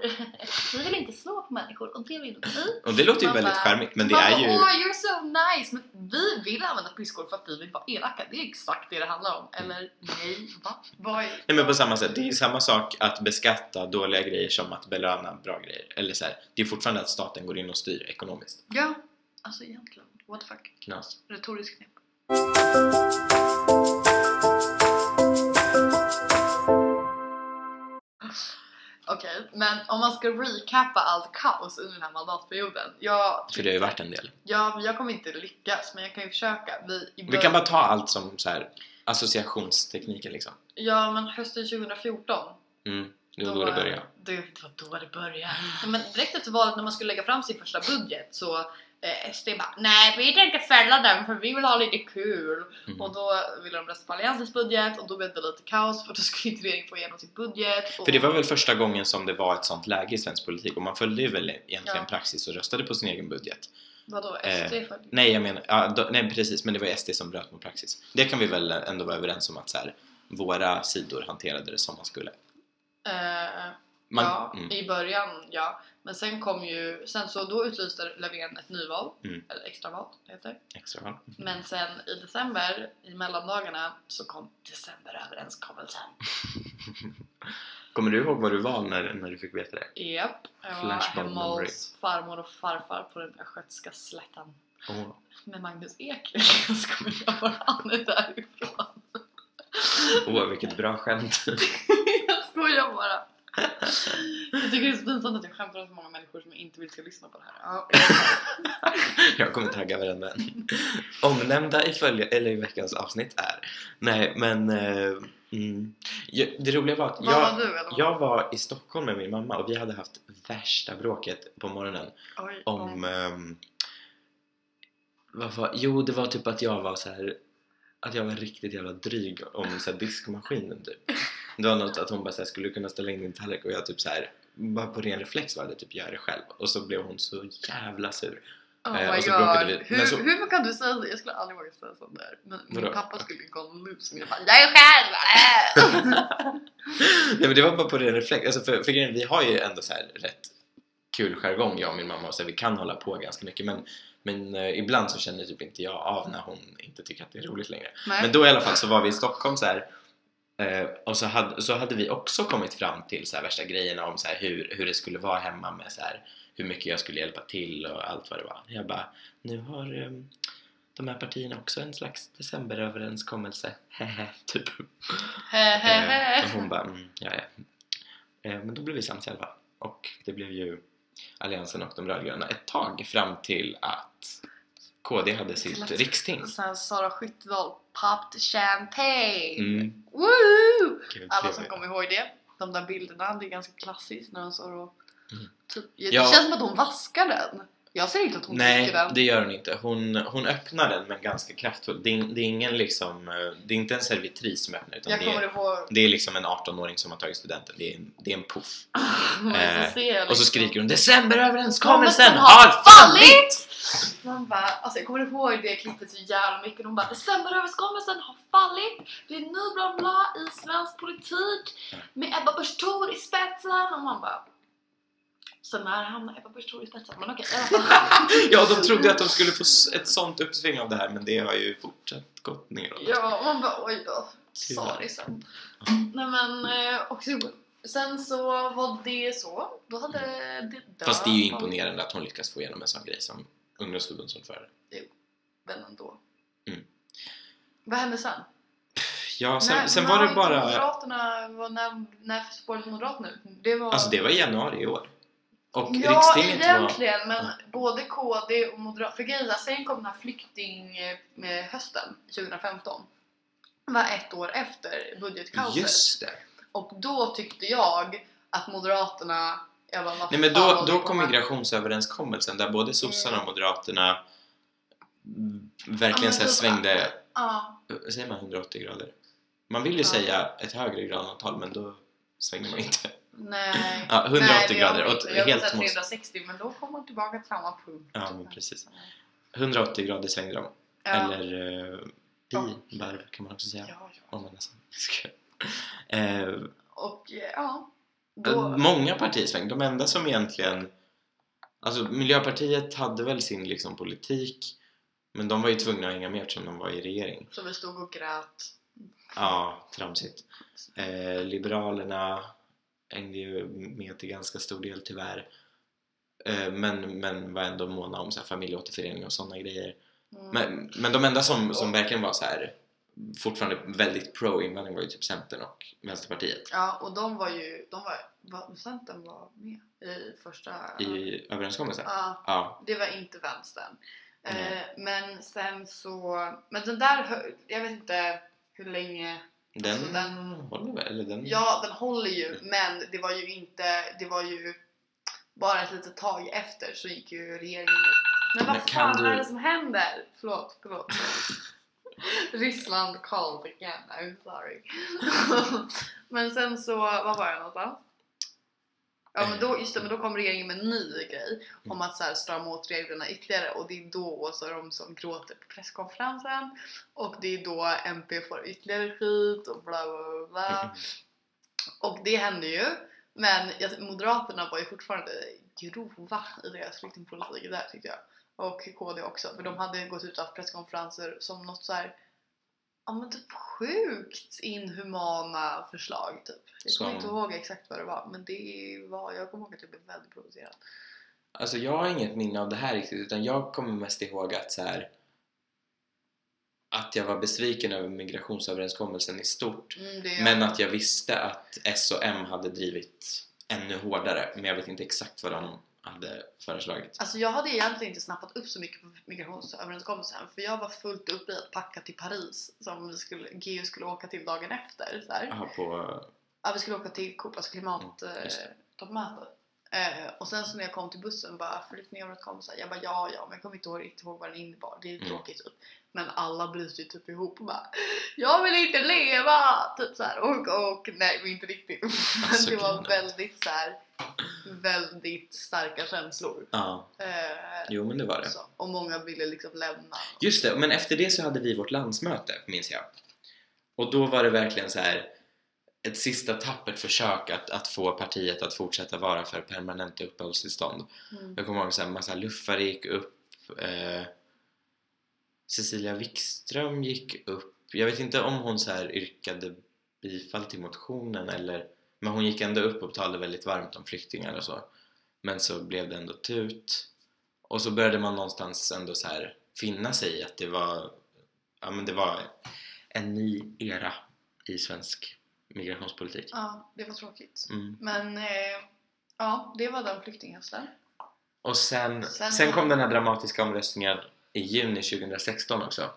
vi vill inte slå på människor och det vill vi. Och det låter ju väldigt charmigt men det är ju... Åh, you're so nice! Men vi vill använda piskor för att vi vill vara elaka. Det är exakt det det handlar om. Eller nej, va? Vad är... Nej men på samma sätt, det är ju samma sak att beskatta dåliga grejer som att belöna bra grejer. Eller så här, det är fortfarande att staten går in och styr ekonomiskt. Ja, alltså egentligen. What the fuck? Knas. Retoriskt knep. Okej, men om man ska recappa allt kaos under den här mandatperioden. Jag, För det har ju varit en del. Ja, jag kommer inte lyckas, men jag kan ju försöka. Vi, Vi kan bara ta allt som så här associationstekniken liksom. Ja, men hösten 2014 Mm, det var då det började. Det, var då det började. Men direkt efter valet när man skulle lägga fram sin första budget så SD bara Nej vi tänker fälla den för vi vill ha lite kul. Mm. Och då ville de rösta på Alliansens budget och då blev det lite kaos för då skulle inte regeringen få igenom sin budget. Och, För det var väl första gången som det var ett sånt läge i svensk politik och man följde väl egentligen Ja. praxis och röstade på sin egen budget. Vadå eh, SD för? Nej, jag menar, ja, då, nej precis, men det var SD som bröt mot praxis. Det kan vi väl ändå vara överens om att så här, våra sidor hanterade det som man skulle. Eh, Man, ja, mm, i början ja. Men sen kom ju, sen så då utlyste Löfven ett nyval, Mm. eller extraval det heter. extra val. Men sen i december, i mellandagarna, så kom decemberöverenskommelsen. Kommer du ihåg vad du var när, när du fick veta det? Japp, jag var hemma hos farmor och farfar på den östgötska slätten Åh. med Magnus Ek. Jag skojar bara, han är därifrån. Åh, vilket bra skämt. jag skojar bara. Jag tycker det är så pinsamt att jag skämtar om så många människor som jag inte vill ska lyssna på det här. Ja. Jag kommer tagga varenda en. Omnämnda i, följe, eller i veckans avsnitt är... Nej, men... Eh, mm, jag, det roliga var att jag, var du? Jag var i Stockholm med min mamma och vi hade haft värsta bråket på morgonen Oj, om... ehm, vad var, jo, det var typ att jag var så här att jag var riktigt jävla dryg om så här, diskmaskinen typ. Det var något att hon bara så här, skulle du kunna ställa in din tallrik och jag typ så här bara på ren reflex var det typ gör det själv och så blev hon så jävla sur. Oh Eh, my god. vi. Hur, så- hur kan du säga så? Jag skulle aldrig våga säga sånt där. Men min Vadå? pappa skulle gå loose med bara Jag är själv! Nej men det var bara på ren reflex. Alltså för, för vi har ju ändå så här rätt kul jargong jag och min mamma och så vi kan hålla på ganska mycket men, men eh, ibland så känner typ inte jag av när hon inte tycker att det är roligt längre. Nej. Men då i alla fall så var vi i Stockholm så här Eh, och så hade, så hade vi också kommit fram till så här värsta grejerna om så här hur, hur det skulle vara hemma med så här hur mycket jag skulle hjälpa till och allt vad det var. Jag bara, nu har um, de här partierna också en slags decemberöverenskommelse, hehe, typ. Eh, och hon bara, mm, ja, ja. Eh, men då blev vi sams i alla fall. Och det blev ju Alliansen och de rödgröna ett tag fram till att KD hade sitt riksting. Sara Skyttedal popped champagne! Mm. Woo! Gud, Alla trevligt. som kommer ihåg det. De där bilderna, det är ganska klassiskt när hon står och... Mm. Typ, det Ja. känns som att hon vaskar den. Jag ser inte att hon Nej, dricker den. det gör hon inte. Hon, hon öppnar den men ganska kraftfullt. Det är, det är ingen liksom, eh, det är inte en servitris som öppnar utan Jag det är, ihåg... det är liksom en 18-åring som har tagit studenten. Det är en, det är en puff. Eh, Och så liksom. skriker hon Decemberöverenskommelsen Kommelsen har fallit! Man bara, alltså jag kommer ihåg det klippet så jävla mycket. De bara Decemberöverenskommelsen har fallit. Det är nu bla bla i svensk politik med Ebba Busch Thor i spetsen. Och man bara så när hamnar Ebba Busch Thor i spetsen? Men okej, fall. Ja, de trodde att de skulle få ett sånt uppsving av det här men det har ju fortsatt gått neråt. Ja, man bara oj då. Sorry sen. Nej men, eh, och så, sen så var det så. Då hade det Fast det är ju imponerande att hon lyckas få igenom en sån grej som ungdomsförbundsordförande. Men ändå. Mm. Vad hände sen? Ja, sen, När- sen var det bara... Moderaterna, var, när, när spårade Moderaterna ut? Det var... Alltså det var i januari i år. Och ja, rikstinget var... egentligen, men både KD och Moderaterna... För grejen sen kom den här flykting eh, med hösten 2015. Det var ett år efter budgetkaoset. Just det! Och då tyckte jag att Moderaterna... Jag bara, Nej men då, då kom migrationsöverenskommelsen där både sossarna och Mm. moderaterna verkligen så svängde, Ja, säger man 180 grader? Man vill ju Ja. säga ett högre gradantal men då svänger man inte. nej. Ja, 180 nej, grader, åt. Jag helt säga mot- 360 men då kommer man tillbaka till samma punkt. Ja, men precis. 180 grader svängde de. Ja. Eller uh, Ja. pi varv kan man också säga. Ja, ja. Om man nästan ska. Eh, Och eh, ja, då... Många partier svängde. De enda som egentligen... Alltså Miljöpartiet hade väl sin liksom politik men de var ju tvungna att hänga med eftersom de var i regering. Så vi stod och grät. Ja, tramsigt. Eh, Liberalerna hängde ju med till ganska stor del tyvärr. Eh, men, men var ändå måna om så här, familjeåterförening och sådana grejer. Mm. Men, men de enda som, som verkligen var så här fortfarande väldigt pro-invandring var ju typ Centern och Vänsterpartiet Ja, och de var ju... De var, var, Centern var med i första... i överenskommelsen. Ja, Ja, det var inte vänstern. Eh, men sen så... Men den där... Jag vet inte hur länge... den, Alltså, den- håller väl? Eller den... Ja, den håller ju, men det var ju inte... Det var ju bara ett litet tag efter så gick ju regeringen. Men vad Men fan du- är det som händer? Förlåt, förlåt. Ryssland called again, I'm sorry. men sen så, vad var jag någonstans? Ja men då, just det, men då kom regeringen med en ny grej om att så här, strama åt reglerna ytterligare och det är då Åsa Romson gråter på presskonferensen och det är då MP får ytterligare skit och bla bla bla. Och det hände ju men Moderaterna var ju fortfarande grova i deras flyktingpolitik där tyckte jag och KD också för de hade gått ut och haft presskonferenser som något så här ja men typ sjukt inhumana förslag typ. Jag kommer inte ihåg exakt vad det var men det var, jag kommer ihåg att jag blev väldigt provocerad. Alltså jag har inget minne av det här riktigt utan jag kommer mest ihåg att så här att jag var besviken över migrationsöverenskommelsen i stort Mm, men att jag visste att S och M hade drivit ännu hårdare men jag vet inte exakt vad de hade föreslagit. Alltså jag hade egentligen inte snappat upp så mycket på migrationsöverenskommelsen för jag var fullt upp i att packa till Paris som vi skulle, GU skulle åka till dagen efter. Så. Jaha, på... Ja, vi skulle åka till Copas klimattoppmöte. Mm, just Eh, och sen så när jag kom till bussen bara flyktingöverenskommelsen. Jag bara ja ja men jag kommer inte ihåg vad den innebar. Det är Mm. tråkigt typ. Men alla bryter ju typ ihop och bara Jag vill inte leva! Typ så här. Och, och nej men inte riktigt. Men Alltså, det var väldigt så här, väldigt starka känslor. Ja, Eh, jo men det var det. så, och många ville liksom lämna. Just det, men efter det så hade vi vårt landsmöte, minns jag. Och då var det verkligen så här ett sista tappert försök att, att få partiet att fortsätta vara för permanenta uppehållstillstånd. Mm. Jag kommer ihåg en massa luffare gick upp. Eh, Cecilia Wikström gick upp. Jag vet inte om hon så här yrkade bifall till motionen eller men hon gick ändå upp och talade väldigt varmt om flyktingar och så men så blev det ändå tut och så började man någonstans ändå så här finna sig i att det var ja men det var en ny era i svensk migrationspolitik Ja, det var tråkigt. mm. Men eh, ja, det var den flyktinghösten. och sen, Sen- sen kom den här dramatiska omröstningen i juni 2016 också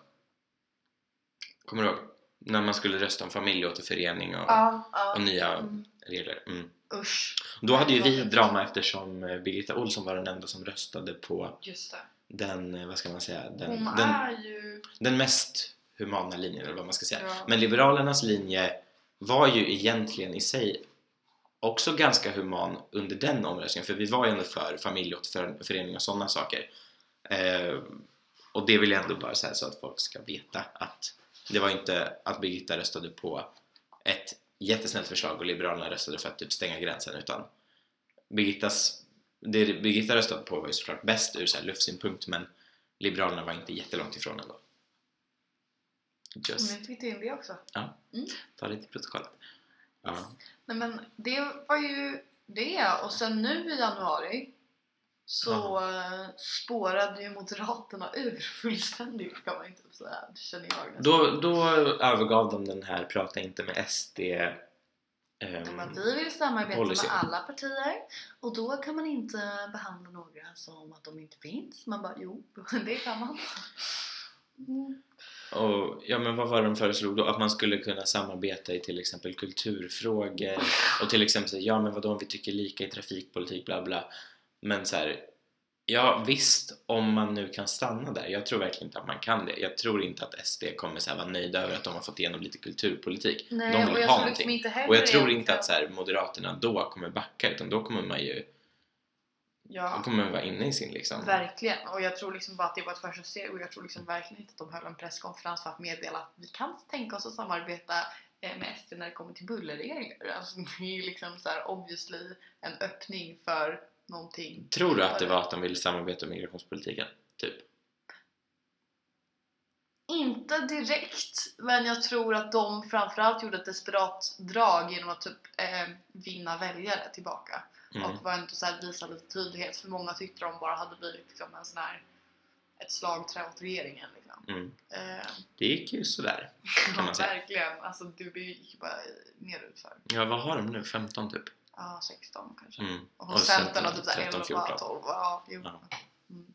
kommer du ihåg? när man skulle rösta om familjeåterförening och, Ja, ja. och nya Mm. regler mm. Usch, Då hade ju vi drama eftersom eh, Birgitta Olsson var den enda som röstade på den, eh, vad ska man säga, den, Hon den, ju... den mest humana linjen eller vad man ska säga. Ja. Men Liberalernas linje var ju egentligen i sig också ganska human under den omröstningen för vi var ju ändå för familjeåterförening och sådana saker. Eh, och det vill jag ändå bara säga så att folk ska veta att det var inte att Birgitta röstade på ett jättesnällt förslag och Liberalerna röstade för att typ stänga gränsen utan Birgittas, det Birgitta röstade på var ju såklart bäst ur så här luftsynpunkt men Liberalerna var inte jättelångt ifrån ändå. Just Nu fick du in det också. ta det till protokollet. Ja. Nej men det var ju det och sen nu i januari så eh, spårade ju Moderaterna ur fullständigt kan man ju inte säga. Det känner jag nästan. Då, då övergav de den här prata inte med SD ehm, Men vi vill samarbeta Policy. med alla partier och då kan man inte behandla några som att de inte finns. Man bara jo, det kan man. Mm. och, ja men vad var det de föreslog då? Att man skulle kunna samarbeta i till exempel kulturfrågor och till exempel säga ja men vadå om vi tycker lika i trafikpolitik bla bla men så här, ja visst om man nu kan stanna där. Jag tror verkligen inte att man kan det. Jag tror inte att SD kommer så här vara nöjda över att de har fått igenom lite kulturpolitik. Nej, de och vill jag ha tror liksom någonting. inte heller och jag tror inte att så här, Moderaterna då kommer backa utan då kommer man ju Ja. då kommer man vara inne i sin liksom Verkligen, och jag tror liksom bara att det var ett första steg. Och jag tror liksom verkligen inte att de höll en presskonferens för att meddela att vi kan tänka oss att samarbeta eh, med SD när det kommer till bullerregler. Alltså, det är ju liksom så här obviously en öppning för någonting. Tror du att det var att de ville samarbeta om migrationspolitiken? Typ? Inte direkt, men jag tror att de framförallt gjorde ett desperat drag genom att typ eh, vinna väljare tillbaka. Mm. Och var ändå så här, visa lite tydlighet för många tyckte de bara hade blivit liksom en sån här ett slagträ åt regeringen liksom. Mm. Eh, Det gick ju sådär. Ja, man säga. verkligen. Alltså det gick ju bara nerutför. Ja, vad har de nu? 15 typ? Ja, 16 kanske. Mm. Och, Och hos Centern Centern har typ såhär 13, 11, 14. 12. Ja, jo. Ja. Mm.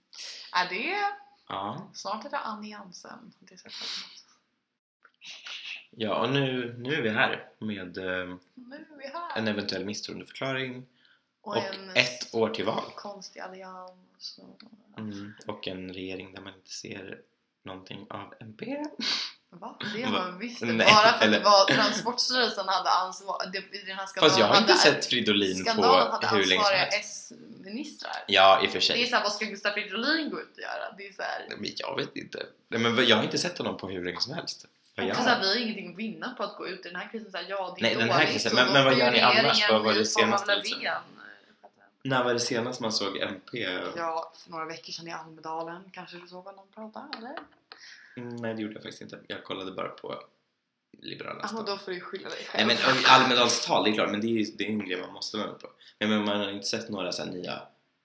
Är det... Ja. Snart är det alliansen. Det är ja, och nu, nu är vi här med eh, vi här. en eventuell misstroendeförklaring och, en ett år till val. konstig allians. Och... Mm. Och en regering där man inte ser någonting av MP. Va? Det Va? var visst. Nej, Bara för att eller- det var Transportstyrelsen hade ansvar. Det, den här Fast jag har inte hade- sett Fridolin på hur länge som helst. S-ministrar. Ja, i och för Det är sig. såhär, vad ska Gustav Fridolin gå ut och göra? Det är såhär... Men jag vet inte. Nej, men jag har inte sett honom på hur länge som helst. Vad gör Också han? vi har ingenting att vinna på att gå ut i den här krisen såhär, ja det är Nej, den här krisen, men- men vad gör ni annars? Vad var det senaste, liksom? När var det senast man såg MP? Ja, för några veckor sedan i Almedalen. Kanske du såg någon pratade eller? Mm, Nej, det gjorde jag faktiskt inte. Jag kollade bara på Liberalernas tal. då får du ju skylla dig Nej själv. men Almedalstal, det är klart, men det är, det är en grej man måste vara med på. Men, men man har inte sett några så här nya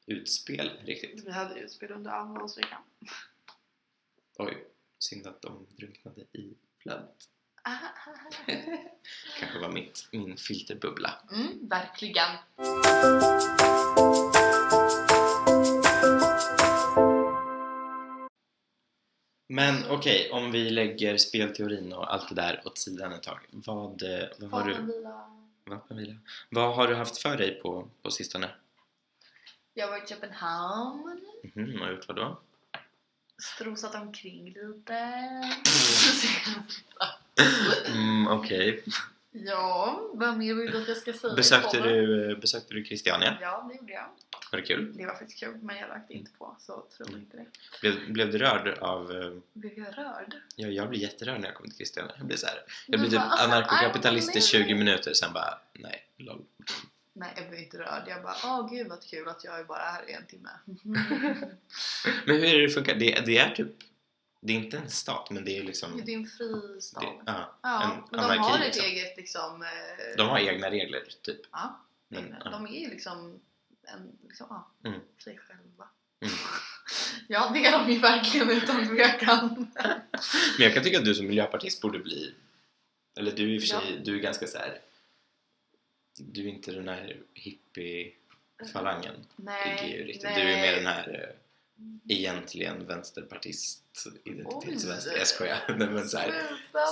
utspel riktigt. Vi hade ju utspel under Almedalsveckan. Oj, synd att de drunknade i. Ah, Kanske var mitt, min filterbubbla. Mm, verkligen. Men okej, om vi lägger spelteorin och allt det där åt sidan ett tag. Vad, eh, vad har du... Vapenvila. Vad har du haft för dig på, på sistone? Jag var i Köpenhamn. Mhm, och gjort vad då? Strosat omkring lite. Mm, okej. Ja, vad mer vill du att jag ska säga? Besökte du, eh, besökte du Christiania? Ja, det gjorde jag. Var det kul? Det var faktiskt kul, men jag lagt inte på så tro inte det. Blev, blev du rörd av... eh, Blev jag rörd? Ja, jag blir jätterörd när jag kommer till Christiania. Jag blir så här, jag Du typ anarkokapitalist i "I'm 20 living." minuter sen bara, nej, lol. Nej, jag blev inte rörd. Jag bara, åh gud vad kul att jag är bara här i en timme. Men hur är det det funkar? Det, det är typ Det är inte en stat, men det är liksom... Det är en fri stad. Det, ja, ja, en men de har ett liksom. eget liksom... eh, de har egna regler, typ. Ja, Men, ja. de är liksom, en, liksom ja, Mm. sig själva. Mm. ja, det är de ju verkligen utan tvekan. Men jag kan tycka att du som miljöpartist borde bli... Eller du är i och för Ja. sig, du är ganska så här. Du är inte den här hippie-falangen. nej, ligger ju riktigt. nej. Du är mer den här eh, egentligen vänsterpartist identitetsvänster. Jag skojar. Nej, men så här,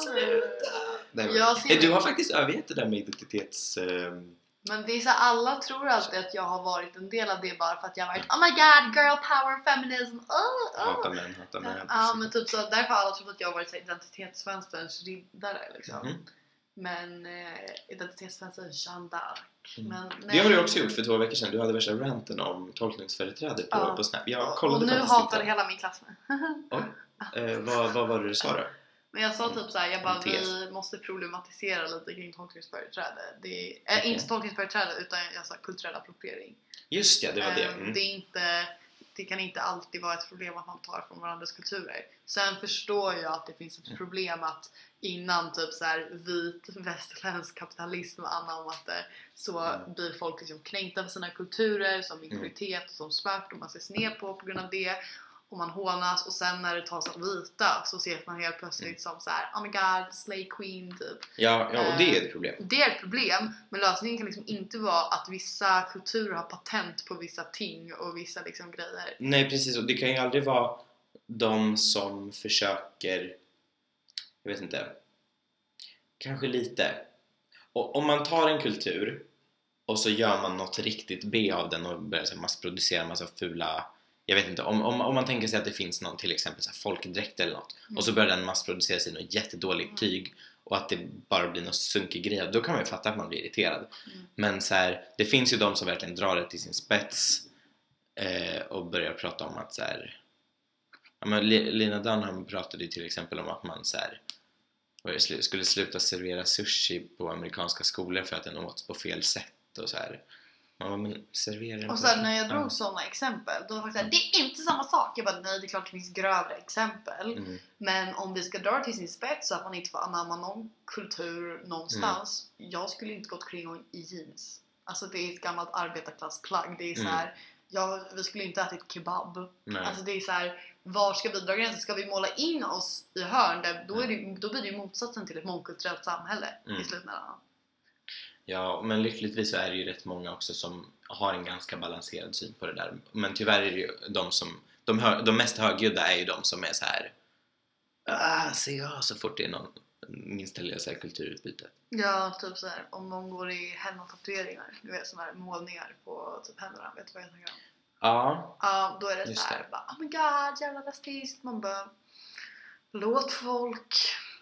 Sluta nu! du har faktiskt övergett det där med identitets... Eh, Men det är så alla tror alltid att jag har varit en del av det bara för att jag har varit Oh my god, girl power, feminism, oh, hata oh. män, hata män. Ja men typ så, därför har alla trott att jag har varit så identitetsvänsterns riddare liksom. Mhm. Men eh, identitetsvänsterns Jeanne d'Arc. Mm. Det har du också gjort för två veckor sedan. Du hade värsta ranten om tolkningsföreträde på, Ja. på Snap. Jag och kollade nu faktiskt hatar inte. hela min klass mig. Eh, vad, vad var det du sa då? Men jag sa typ såhär, jag bara vi måste problematisera lite kring tolkningsföreträde. Det är, äh, Okej. inte tolkningsföreträde utan jag sa kulturell appropriering. Just ja, det var det. Ehm, Mm. det, är inte, det kan inte alltid vara ett problem att man tar från varandras kulturer. Sen förstår jag att det finns ett Mm. problem att innan typ så här vit västerländsk kapitalism anammade så Mm. blir folk liksom kränkta för sina kulturer som minoritet och som svart och man ses ner på på grund av det. Och man hånas och sen när det tas av vita så ses man helt plötsligt Mm. som så här: oh my god, slay queen typ. Ja, ja, och det är ett problem. Det är ett problem, men lösningen kan liksom inte vara att vissa kulturer har patent på vissa ting och vissa liksom grejer. Nej precis, och det kan ju aldrig vara de som försöker, jag vet inte, kanske lite. Och om man tar en kultur och så gör man något riktigt B av den och börjar massproducera massa fula jag vet inte, om, om, om man tänker sig att det finns någon till exempel så folkdräkt eller något Mm. och så börjar den massproduceras i något jättedåligt Mm. tyg och att det bara blir någon sunkig grej då kan man ju fatta att man blir irriterad. Mm. Men så här, det finns ju de som verkligen drar det till sin spets eh, och börjar prata om att så här, ja, men Li- Lina Dunham pratade ju till exempel om att man så här, vad är det, slu- skulle sluta servera sushi på amerikanska skolor för att den åts på fel sätt och så här. Man bara, men servera den Och sen när jag drog Ja. sådana exempel, då var folk såhär Det är inte samma sak! Jag bara nej det är klart det finns grövre exempel. Mm. Men om vi ska dra det till sin spets så att man inte får anamma någon kultur någonstans. Jag skulle inte gått kring i jeans. Alltså det är ett gammalt arbetarklassplagg. Det är så Mm. här, ja, vi skulle inte ätit kebab. Nej. Alltså det är så här, var ska vi dra gränsen? Ska vi måla in oss i hörn? Där, då, är det, då blir det ju motsatsen till ett mångkulturellt samhälle Mm. i slutändan. Ja, men lyckligtvis så är det ju rätt många också som har en ganska balanserad syn på det där. Men tyvärr är det ju de som, de, hö, de mest högljudda är ju de som är så här. Ah, se ja, så fort det är någon minsta lilla så här kulturutbyte. Ja, typ så här, om någon går i henna-tatueringar, du vet sådana här målningar på typ händerna, vet du vad jag tänker om? Ja, Ja, då är det Just så här, det. bara, oh my god, jävla rasist. Man bara, låt folk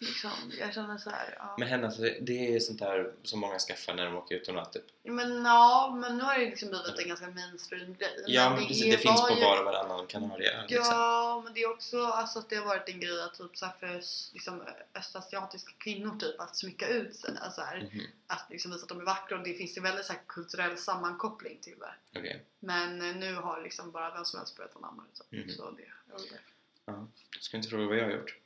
liksom. Jag känner så här, ja. men henne, alltså, det är sånt där som många skaffar när de åker utomlands typ. Men ja, men nu har det liksom blivit en ganska mainstream grej. Ja, men precis, det finns var på ju- var och varannan Kanarie liksom. Ja, men det är också alltså, att det har varit en grej att typ, så här, för liksom, östasiatiska kvinnor typ att smycka ut sig. Alltså, här, Mhm, Att liksom visa att de är vackra och det finns ju väldigt så här, kulturell sammankoppling till det. Okej, Men eh, nu har liksom bara vem som helst börjat anamma det. Så, Mhm. så det, ja, det. du ska inte fråga vad jag har gjort.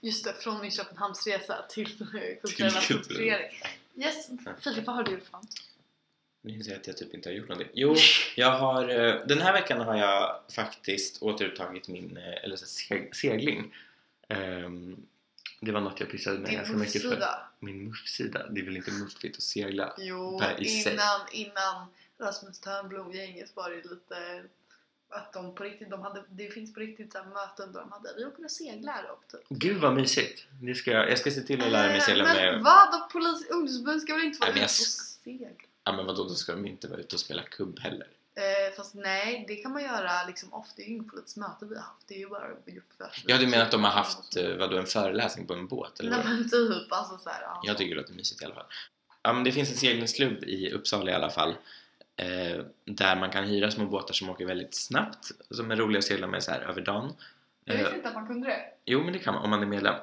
Just det, från min Köpenhamnsresa till kulturella Till appropriering. Yes, Filip vad har du gjort för något? Nu inser jag att jag typ inte har gjort någonting. Jo, jag har, eh, den här veckan har jag faktiskt återupptagit min eh, eller så seg- segling. Ehm, det var något jag pyssade med ganska mycket för. Min muffsida. Det är väl inte muffigt att segla? Jo, Där i sig. innan, innan Rasmus Törnblom-gänget var det lite att de på riktigt, de hade, det finns på riktigt så här möten där de hade, vi åker och seglar upp typ. Gud vad mysigt! Det ska jag, jag ska se till att lära mig segla men med... vad? Polis, ungdomsförbund ska väl inte vara men ute och segla? Ja men vadå, då ska de inte vara ute och spela kubb heller. Eh, fast nej, det kan man göra liksom ofta. Det är ju inget politiskt möte vi har haft. Det är ju bara gruppfest. Ja, du menar att de har haft eh, vadå, en föreläsning på en båt? Eller Nej vad? men typ, alltså såhär. Ja. Jag tycker det låter mysigt i alla fall. Ja, men det finns en seglingsklubb i Uppsala i alla fall. Eh, där man kan hyra små båtar som åker väldigt snabbt. Som är roliga att segla med så här över dagen. Jag Eh, visste inte att man kunde det. jo, men det kan man om man är medlem.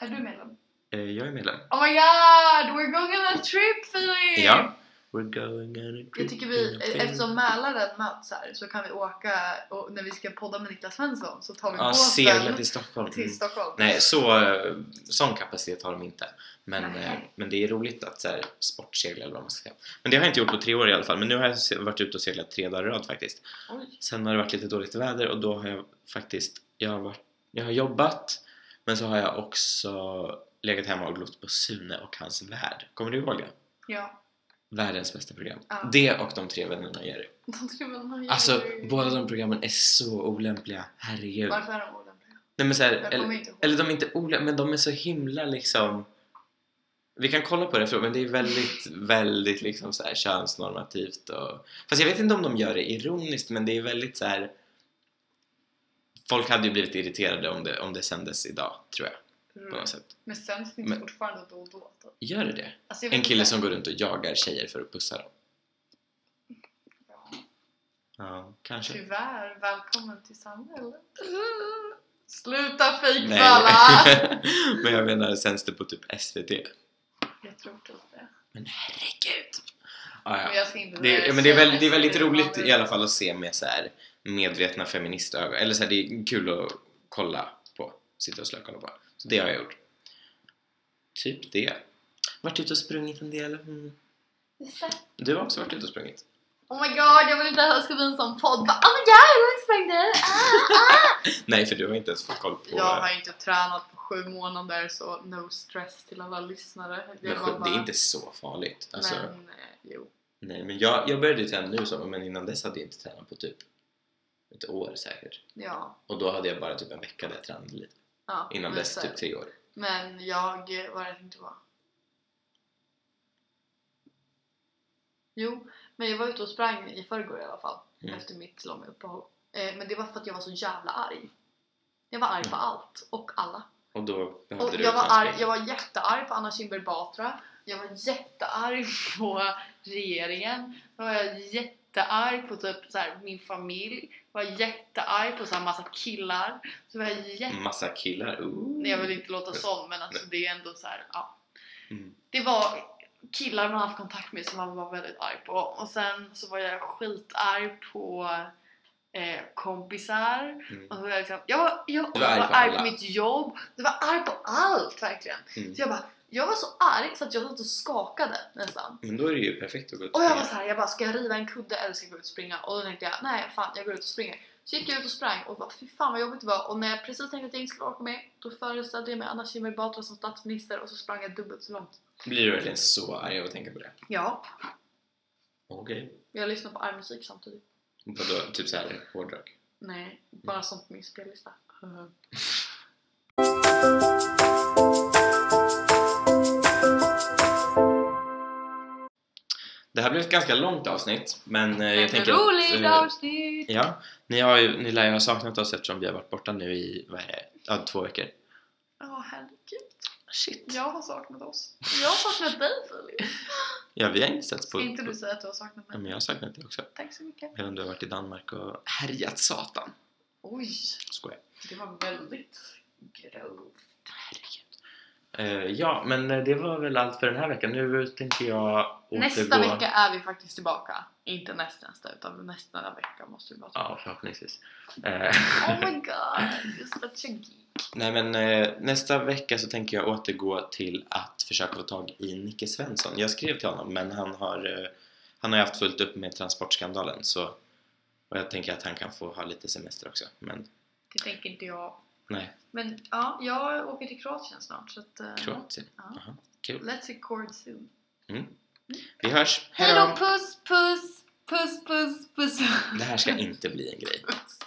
Är du medlem? Eh, jag är medlem. Oh my god! We're going on a trip Filip! Ja, We're going on a trip Jag tycker vi, train. eftersom Mälaren möts här så kan vi åka och när vi ska podda med Niklas Svensson så tar vi Ja, båten till Stockholm. till. Stockholm. Nej, så, eh, sån kapacitet har de inte. Men, Nej. eh, men det är roligt att så här, sportsegla eller vad man ska säga. Men det har jag inte gjort på tre år i alla fall. Men nu har jag varit ute och seglat tre dagar i rad faktiskt. Oj. Sen har det varit lite dåligt väder och då har jag faktiskt jag har, varit, jag har jobbat men så har jag också legat hemma och glott på Sune och hans värld. Kommer du ihåg det? Ja. Världens bästa program. Ja. Det och de tre vännerna Jerry. De skulle väl ha Alltså båda de programmen är så olämpliga. Herregud. Varför är de olämpliga? Nej men så här, eller, eller de är inte olämpliga men de är så himla liksom vi kan kolla på det efteråt men det är väldigt, väldigt liksom så här könsnormativt och Fast jag vet inte om de gör det ironiskt men det är väldigt så här. Folk hade ju blivit irriterade om det, om det sändes idag, tror jag, på Mm. något sätt. Men sänds det inte Men- fortfarande då och då? då? Gör det det? Alltså, jag En kille inte. som går runt och jagar tjejer för att pussa dem? Ja. Ja, kanske. Tyvärr, välkommen till samhället. Sluta fejkfalla! Nej, men jag menar, sänds det på typ SVT? Jag tror typ det. Men herregud! Ah, ja. Men Det, ja, men det, är väl, det är väldigt roligt i alla fall att se med så här medvetna feministögon. Eller så här, det är kul att kolla på. Sitta och slökolla på. Så det har jag gjort. Typ det. Varit ute och sprungit en del. Mm. Du har också varit ute och sprungit. Oh my god, jag vill inte att det här ska bli en sån podd. Bara, oh my god, långt sprang du? Ah, ah. Nej, för du har inte ens fått koll på... Jag har inte tränat på sju månader så no stress till alla lyssnare. men, Jag sju- var det är bara- inte så farligt. Alltså, Men, eh, jo. Nej, men jag, jag började träna nu så, men innan dess hade jag inte tränat på typ ett år säkert. Ja. Och då hade jag bara typ en vecka där jag tränade lite. Ja Innan men dess så- typ tre år. Men jag, vad jag tänkte på? Jo, men jag var ute och sprang i förrgår i alla fall. Mm. Efter mitt långa uppehåll. Eh, men det var för att jag var så jävla arg. Jag var arg på allt och alla. Och då behövde Och du jag, var arg, jag var jättearg på Anna Kinberg Batra. Jag var jättearg på regeringen. Jag var jättearg på typ så här, min familj. Jag var jättearg på så här, massa killar. Så var jag jätte... Massa killar. Ooh. Nej, jag vill inte låta sån men alltså det är ändå så här, ja. Mm. Det var killar man haft kontakt med som man var väldigt arg på. Och sen så var jag skitarg på eh, kompisar. Mm. Och så var jag, liksom, jag var, jag, Du var arg jag på arg på mitt jobb. Jag var arg på allt verkligen. Mm. Så jag bara, jag var så arg så att jag satt och skakade nästan. Men då är det ju perfekt att gå ut Och jag var så här, jag bara, ska jag riva en kudde eller ska jag gå ut och springa? Och då tänkte jag, nej fan jag går ut och springer. Så gick jag ut och sprang och bara, fy fan vad jobbigt det var. Och när jag precis tänkte att jag inte skulle orka med, då föreställde jag mig Anna Kinberg Batra som statsminister och så sprang jag dubbelt så långt. Blir du verkligen så arg av att tänka på det? Ja, Okej. jag lyssnar på arg musik samtidigt. Vadå? Typ såhär hårdrock? Nej, bara sånt på min spellista. Det här blev ett ganska långt avsnitt men eh, jag tänker roligt att, eh, avsnitt! Ja, ni, har ju, ni lär ju ha saknat oss eftersom vi har varit borta nu i, vad är det, ja, två veckor. Ja, herregud. Shit. Jag har saknat oss. Jag har saknat dig Filip. Ja, vi har inte sett på... Ska inte du säga att du har saknat Ja, mig? men jag har saknat det också. Tack så mycket. Medan du har varit i Danmark och härjat satan. Oj, Skojar. det var väldigt grovt. Herregud. Eh, ja, men eh, det var väl allt för den här veckan. Nu tänker jag återgå... Nästa vecka är vi faktiskt tillbaka. Inte nästa nästa utan nästa vecka måste vi vara Ja, tillbaka. förhoppningsvis. Eh, Oh my god, you're such a geek. Nej men eh, nästa vecka så tänker jag återgå till att försöka få tag i Nicke Svensson. Jag skrev till honom men han har, han har haft fullt upp med transportskandalen så och jag tänker att han kan få ha lite semester också. Men Det tänker inte jag. Nej, Men ja, jag åker till Kroatien snart så att... eh, Kroatien. Ja. Kul. Let's record soon. Vi hörs. Hejdå Hejdå! puss puss! Puss puss puss! Det här ska inte bli en grej. Puss.